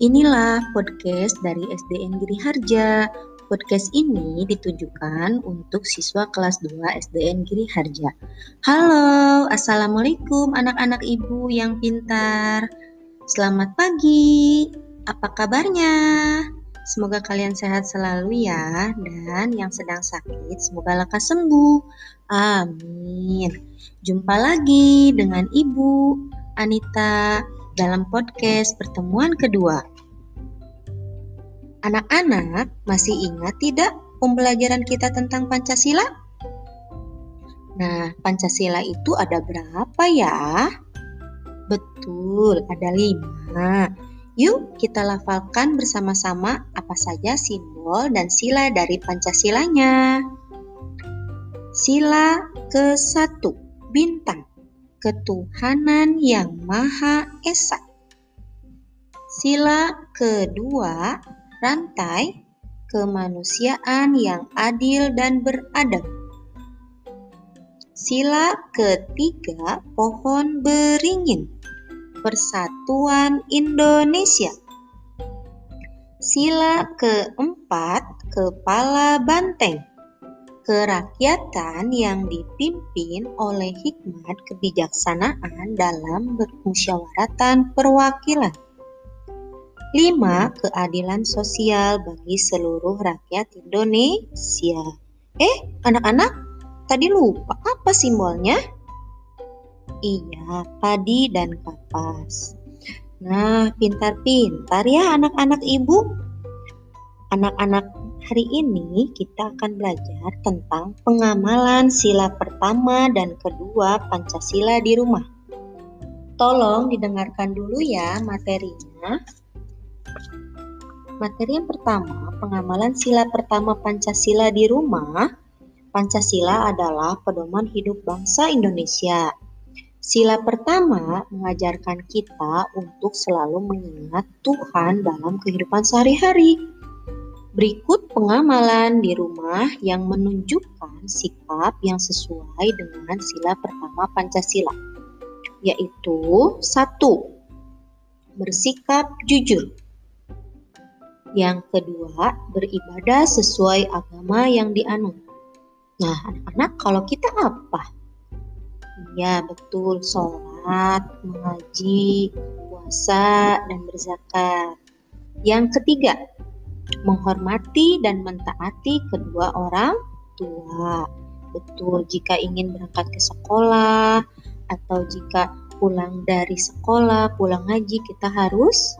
Inilah podcast dari SDN Giri Harja. Podcast ini ditujukan untuk siswa kelas 2 SDN Giri Harja. Halo, Assalamualaikum anak-anak ibu yang pintar. Selamat pagi, apa kabarnya? Semoga kalian sehat selalu ya, dan yang sedang sakit semoga lekas sembuh. Amin. Jumpa lagi dengan Ibu Anita dalam podcast pertemuan kedua. Anak-anak masih ingat tidak pembelajaran kita tentang Pancasila? Nah, Pancasila itu ada berapa ya? Betul, ada lima. Yuk kita lafalkan bersama-sama apa saja simbol dan sila dari Pancasilanya. Sila ke-1, bintang ketuhanan yang Maha Esa. Sila kedua, rantai kemanusiaan yang adil dan beradab. Sila ketiga, pohon beringin, persatuan Indonesia. Sila keempat, kepala banteng, kerakyatan yang dipimpin oleh hikmat kebijaksanaan dalam bermusyawaratan perwakilan. 5. Keadilan sosial bagi seluruh rakyat Indonesia. Eh, anak-anak, tadi lupa apa simbolnya? Iya, padi dan kapas. Nah, pintar-pintar ya anak-anak ibu. Anak-anak Hari ini kita akan belajar tentang pengamalan sila pertama dan kedua Pancasila di rumah. Tolong didengarkan dulu ya materinya. Materi yang pertama, pengamalan sila pertama Pancasila di rumah. Pancasila adalah pedoman hidup bangsa Indonesia. Sila pertama mengajarkan kita untuk selalu mengingat Tuhan dalam kehidupan sehari-hari Berikut pengamalan di rumah yang menunjukkan sikap yang sesuai dengan sila pertama Pancasila, yaitu satu, bersikap jujur. Yang kedua, beribadah sesuai agama yang dianut. Nah, anak-anak, kalau kita apa? Ya, betul, sholat, mengaji, puasa, dan berzakat. Yang ketiga, menghormati dan mentaati kedua orang tua. Betul, jika ingin berangkat ke sekolah atau jika pulang dari sekolah, pulang ngaji, kita harus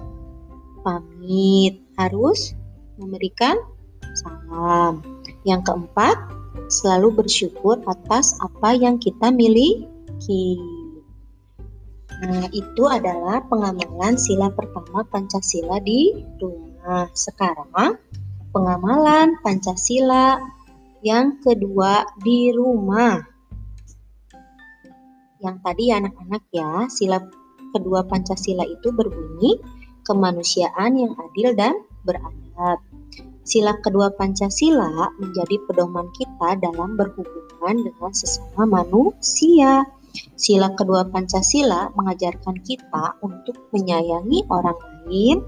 pamit, harus memberikan salam. Yang keempat, selalu bersyukur atas apa yang kita miliki. Nah, itu adalah pengamalan sila pertama Pancasila di rumah. Nah, sekarang pengamalan Pancasila yang kedua di rumah. Yang tadi anak-anak ya, sila kedua Pancasila itu berbunyi kemanusiaan yang adil dan beradab. Sila kedua Pancasila menjadi pedoman kita dalam berhubungan dengan sesama manusia. Sila kedua Pancasila mengajarkan kita untuk menyayangi orang lain,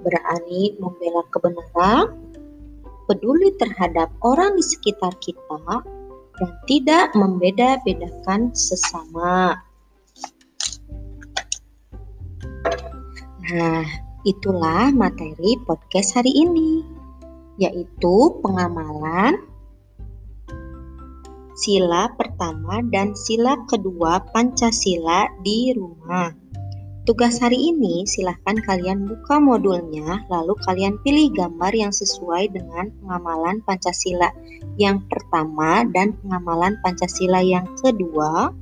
berani membela kebenaran, peduli terhadap orang di sekitar kita, dan tidak membeda-bedakan sesama. Nah, itulah materi podcast hari ini, yaitu pengamalan sila pertama dan sila kedua Pancasila di rumah. Tugas hari ini silahkan kalian buka modulnya, lalu kalian pilih gambar yang sesuai dengan pengamalan Pancasila yang pertama dan pengamalan Pancasila yang kedua.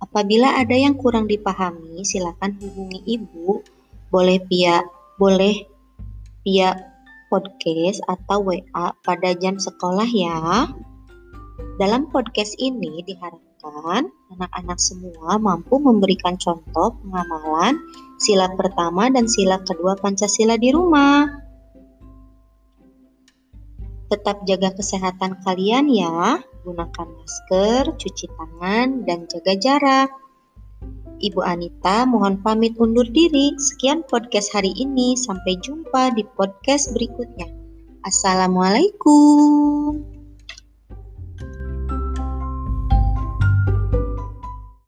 Apabila ada yang kurang dipahami, silakan hubungi ibu, boleh via boleh via podcast atau WA pada jam sekolah ya. Dalam podcast ini diharapkan anak-anak semua mampu memberikan contoh pengamalan sila pertama dan sila kedua Pancasila di rumah. Tetap jaga kesehatan kalian ya, gunakan masker, cuci tangan, dan jaga jarak. Ibu Anita mohon pamit undur diri. Sekian podcast hari ini. Sampai jumpa di podcast berikutnya. Assalamualaikum.